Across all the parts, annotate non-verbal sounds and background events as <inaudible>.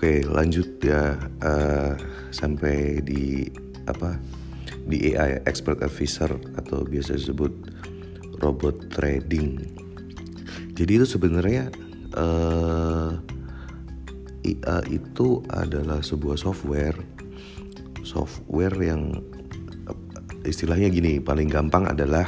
Oke, lanjut ya uh, sampai di apa di AI expert advisor atau biasa disebut robot trading. Jadi itu sebenarnya uh, itu adalah sebuah software software yang istilahnya gini paling gampang adalah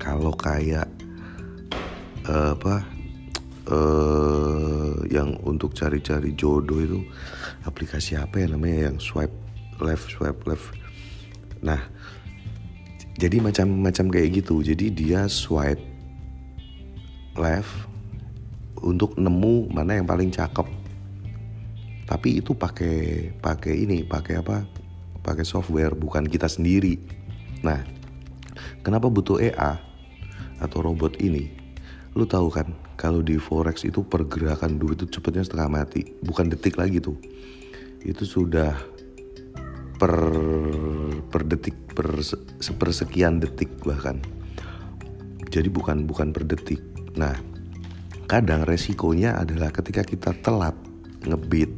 kalau kayak uh, apa uh, yang untuk cari-cari jodoh itu aplikasi apa ya namanya yang swipe left swipe left. Nah jadi macam-macam kayak gitu. Jadi dia swipe left untuk nemu mana yang paling cakep. Tapi itu pakai pakai ini pakai apa? Pakai software bukan kita sendiri. Nah kenapa butuh EA atau robot ini lu tahu kan kalau di forex itu pergerakan duit itu cepetnya setengah mati bukan detik lagi tuh. Itu sudah per per detik per sepersekian detik bahkan. Jadi bukan bukan per detik. Nah kadang resikonya adalah ketika kita telat ngebit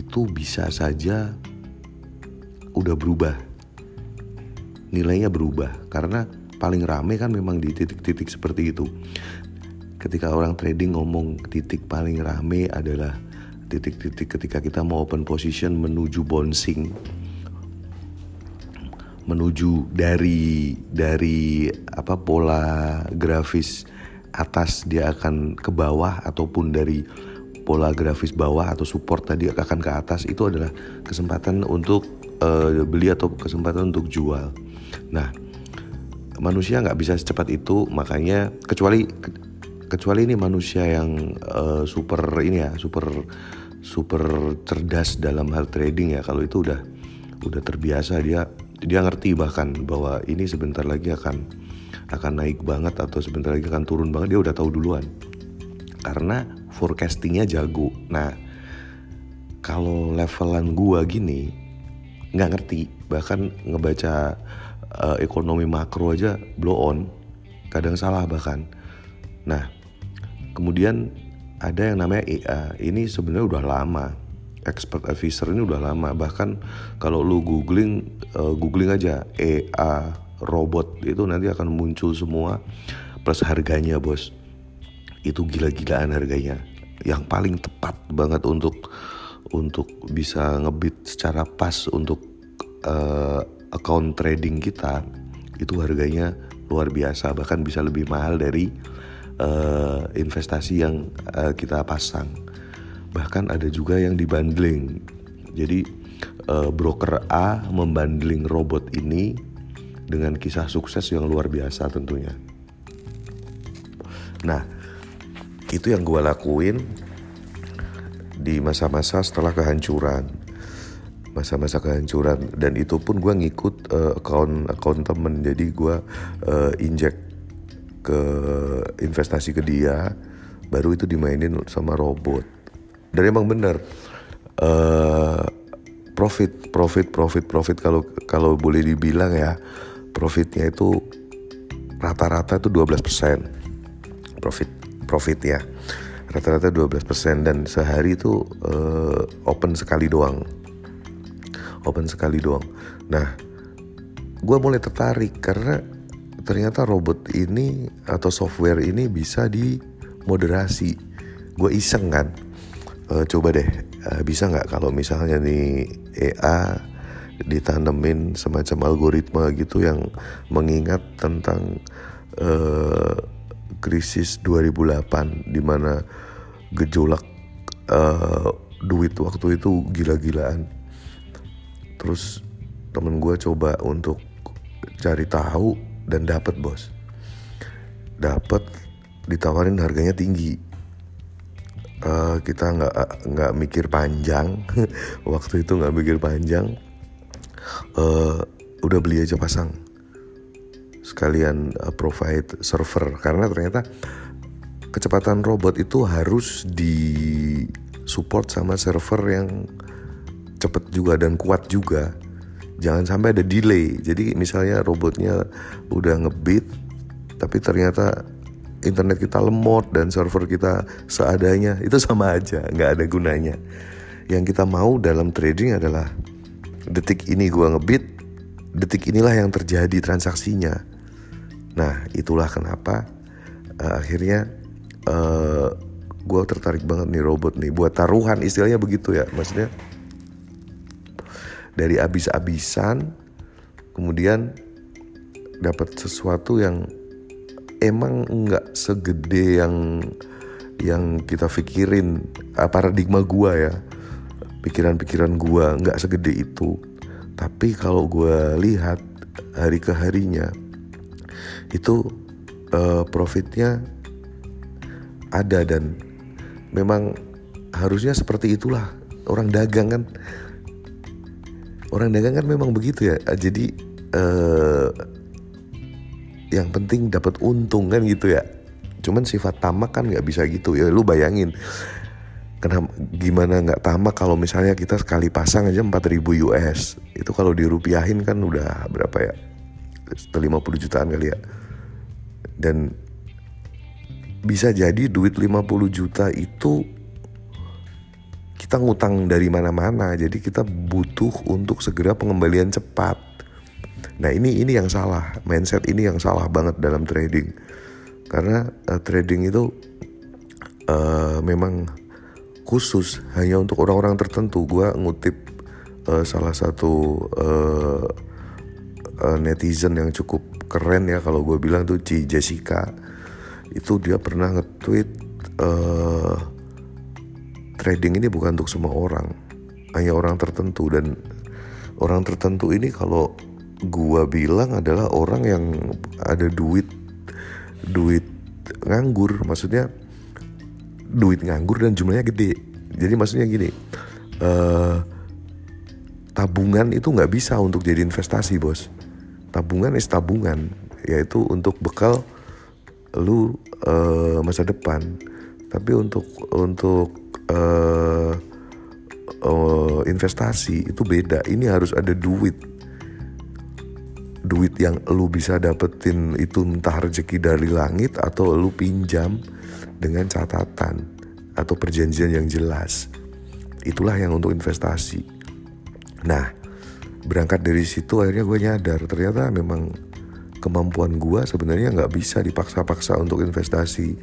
itu bisa saja udah berubah. Nilainya berubah karena paling rame kan memang di titik-titik seperti itu ketika orang trading ngomong titik paling rame adalah titik-titik ketika kita mau open position menuju bouncing menuju dari dari apa pola grafis atas dia akan ke bawah ataupun dari pola grafis bawah atau support tadi akan ke atas itu adalah kesempatan untuk uh, beli atau kesempatan untuk jual. Nah, manusia nggak bisa secepat itu makanya kecuali kecuali ini manusia yang uh, super ini ya super super cerdas dalam hal trading ya kalau itu udah udah terbiasa dia dia ngerti bahkan bahwa ini sebentar lagi akan akan naik banget atau sebentar lagi akan turun banget dia udah tahu duluan. Karena forecastingnya jago. Nah kalau levelan gua gini nggak ngerti bahkan ngebaca uh, ekonomi makro aja blow on kadang salah bahkan. Nah kemudian ada yang namanya EA ini sebenarnya udah lama. Expert advisor ini udah lama. Bahkan kalau lu googling uh, googling aja EA robot itu nanti akan muncul semua plus harganya bos. Itu gila-gilaan harganya. Yang paling tepat banget untuk untuk bisa ngebit secara pas untuk uh, account trading kita itu harganya luar biasa bahkan bisa lebih mahal dari uh, investasi yang uh, kita pasang. Bahkan ada juga yang dibundling. Jadi uh, broker A membundling robot ini dengan kisah sukses yang luar biasa tentunya. Nah, itu yang gue lakuin di masa-masa setelah kehancuran masa-masa kehancuran. Dan itu pun gue ngikut uh, account account temen. Jadi gue uh, inject ke investasi ke dia baru itu dimainin sama robot. Dan emang bener uh, profit profit profit profit. Kalau kalau boleh dibilang ya profitnya itu rata-rata itu 12% profit profit ya rata-rata 12% dan sehari itu uh, open sekali doang open sekali doang. Nah gue mulai tertarik karena ternyata robot ini atau software ini bisa dimoderasi. Gue iseng kan? E, coba deh e, bisa nggak kalau misalnya nih EA ditanemin semacam algoritma gitu yang mengingat tentang e, krisis 2008 di mana gejolak e, duit waktu itu gila-gilaan terus temen gue coba untuk cari tahu dan dapat bos. Dapat ditawarin harganya tinggi. Uh, kita nggak nggak mikir panjang. <laughs> Waktu itu nggak mikir panjang. Uh, udah beli aja pasang. Sekalian uh, provide server. Karena ternyata kecepatan robot itu harus di support sama server yang cepet juga dan kuat juga. Jangan sampai ada delay. Jadi misalnya robotnya udah ngebit tapi ternyata internet kita lemot dan server kita seadanya itu sama aja nggak ada gunanya. Yang kita mau dalam trading adalah detik ini gua ngebit detik inilah yang terjadi transaksinya. Nah itulah kenapa uh, akhirnya uh, gue tertarik banget nih robot nih buat taruhan istilahnya begitu ya maksudnya dari abis-abisan kemudian dapat sesuatu yang emang nggak segede yang yang kita pikirin ah, paradigma gua ya. Pikiran-pikiran gua nggak segede itu. Tapi kalau gua lihat hari ke harinya itu uh, profitnya ada dan memang harusnya seperti itulah. Orang dagang kan orang dagang kan memang begitu ya. Jadi uh, yang penting dapat untung kan gitu ya. Cuman sifat tamak kan nggak bisa gitu. Ya lu bayangin kenapa gimana nggak tamak kalau misalnya kita sekali pasang aja 4000 US itu kalau dirupiahin kan udah berapa ya? 50 jutaan kali ya. Dan bisa jadi duit 50 juta itu kita ngutang dari mana-mana jadi kita butuh untuk segera pengembalian cepat. Nah ini ini yang salah. Mindset ini yang salah banget dalam trading. Karena uh, trading itu uh, memang khusus hanya untuk orang-orang tertentu. Gue ngutip uh, salah satu uh, uh, netizen yang cukup keren ya kalau gue bilang tuh Ci Jessica. Itu dia pernah nge-tweet uh, trading ini bukan untuk semua orang. Hanya orang tertentu. Dan orang tertentu ini kalau gua bilang adalah orang yang ada duit duit nganggur. Maksudnya duit nganggur dan jumlahnya gede. Jadi maksudnya gini uh, tabungan itu nggak bisa untuk jadi investasi bos. Tabungan is tabungan yaitu untuk bekal lu uh, masa depan. Tapi untuk untuk uh, uh, investasi itu beda. Ini harus ada duit. Duit yang lu bisa dapetin itu entah rezeki dari langit atau lu pinjam dengan catatan atau perjanjian yang jelas. Itulah yang untuk investasi. Nah berangkat dari situ akhirnya gue nyadar ternyata memang kemampuan gue sebenarnya nggak bisa dipaksa-paksa untuk investasi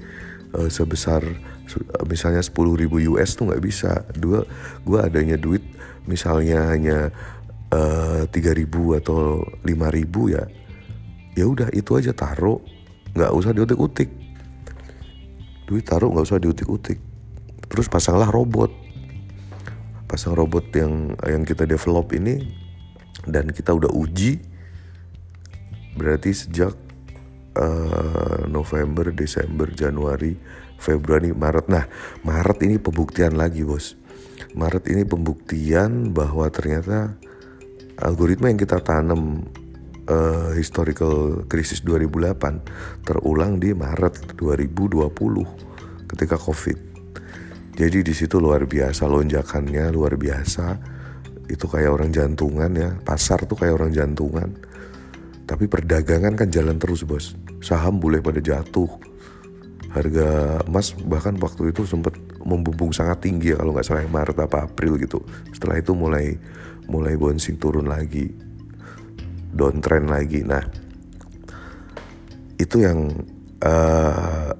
uh, sebesar uh, misalnya 10 ribu US tuh nggak bisa. Dua gue adanya duit misalnya hanya eh, tiga uh, ribu atau lima ribu ya ya udah itu aja taruh. Nggak usah diutik-utik. Duit taruh nggak usah diutik-utik. Terus pasanglah robot. Pasang robot yang yang kita develop ini dan kita udah uji. Berarti sejak uh, November, Desember, Januari, Februari, Maret. Nah, Maret ini pembuktian lagi, Bos. Maret ini pembuktian bahwa ternyata algoritma yang kita tanam uh, historical krisis 2008 terulang di Maret 2020 ketika Covid. Jadi di situ luar biasa lonjakannya, luar biasa. Itu kayak orang jantungan ya, pasar tuh kayak orang jantungan tapi perdagangan kan jalan terus bos. Saham boleh pada jatuh. Harga emas bahkan waktu itu sempat membumbung sangat tinggi ya kalau nggak salah Maret apa April gitu. Setelah itu mulai mulai bouncing turun lagi, downtrend lagi. Nah itu yang uh,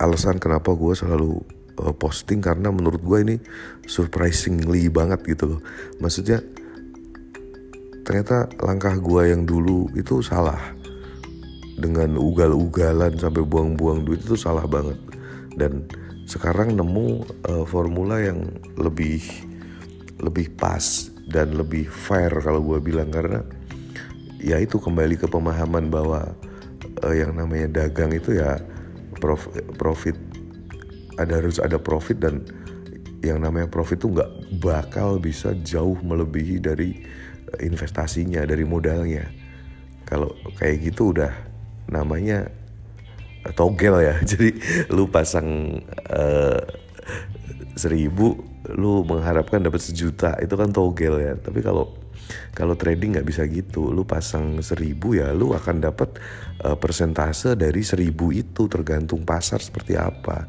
alasan kenapa gue selalu uh, posting karena menurut gue ini surprisingly banget gitu loh. Maksudnya ternyata langkah gue yang dulu itu salah. Dengan ugal-ugalan sampai buang-buang duit itu salah banget. Dan sekarang nemu uh, formula yang lebih lebih pas dan lebih fair kalau gue bilang. Karena ya itu kembali ke pemahaman bahwa uh, yang namanya dagang itu ya prof, profit. Ada harus ada profit dan yang namanya profit itu nggak bakal bisa jauh melebihi dari investasinya dari modalnya. Kalau kayak gitu udah namanya togel ya. <laughs> Jadi lu pasang uh, seribu lu mengharapkan dapat sejuta itu kan togel ya. Tapi kalau kalau trading nggak bisa gitu. Lu pasang seribu ya lu akan dapat uh, persentase dari seribu itu tergantung pasar seperti apa.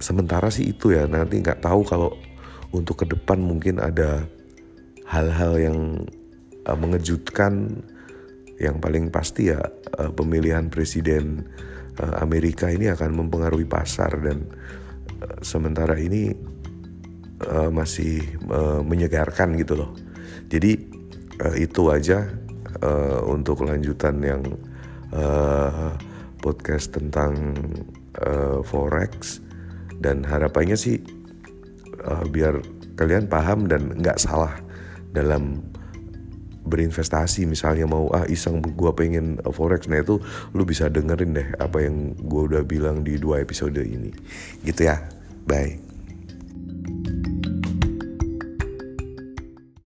Sementara sih itu ya nanti nggak tahu kalau untuk ke depan mungkin ada hal-hal yang uh, mengejutkan yang paling pasti ya uh, pemilihan presiden uh, Amerika ini akan mempengaruhi pasar dan uh, sementara ini uh, masih uh, menyegarkan gitu loh. Jadi uh, itu aja uh, untuk lanjutan yang uh, podcast tentang uh, forex dan harapannya sih uh, biar kalian paham dan nggak salah dalam berinvestasi misalnya mau ah iseng gue pengen forex. Nah itu lu bisa dengerin deh apa yang gue udah bilang di dua episode ini. Gitu ya. Bye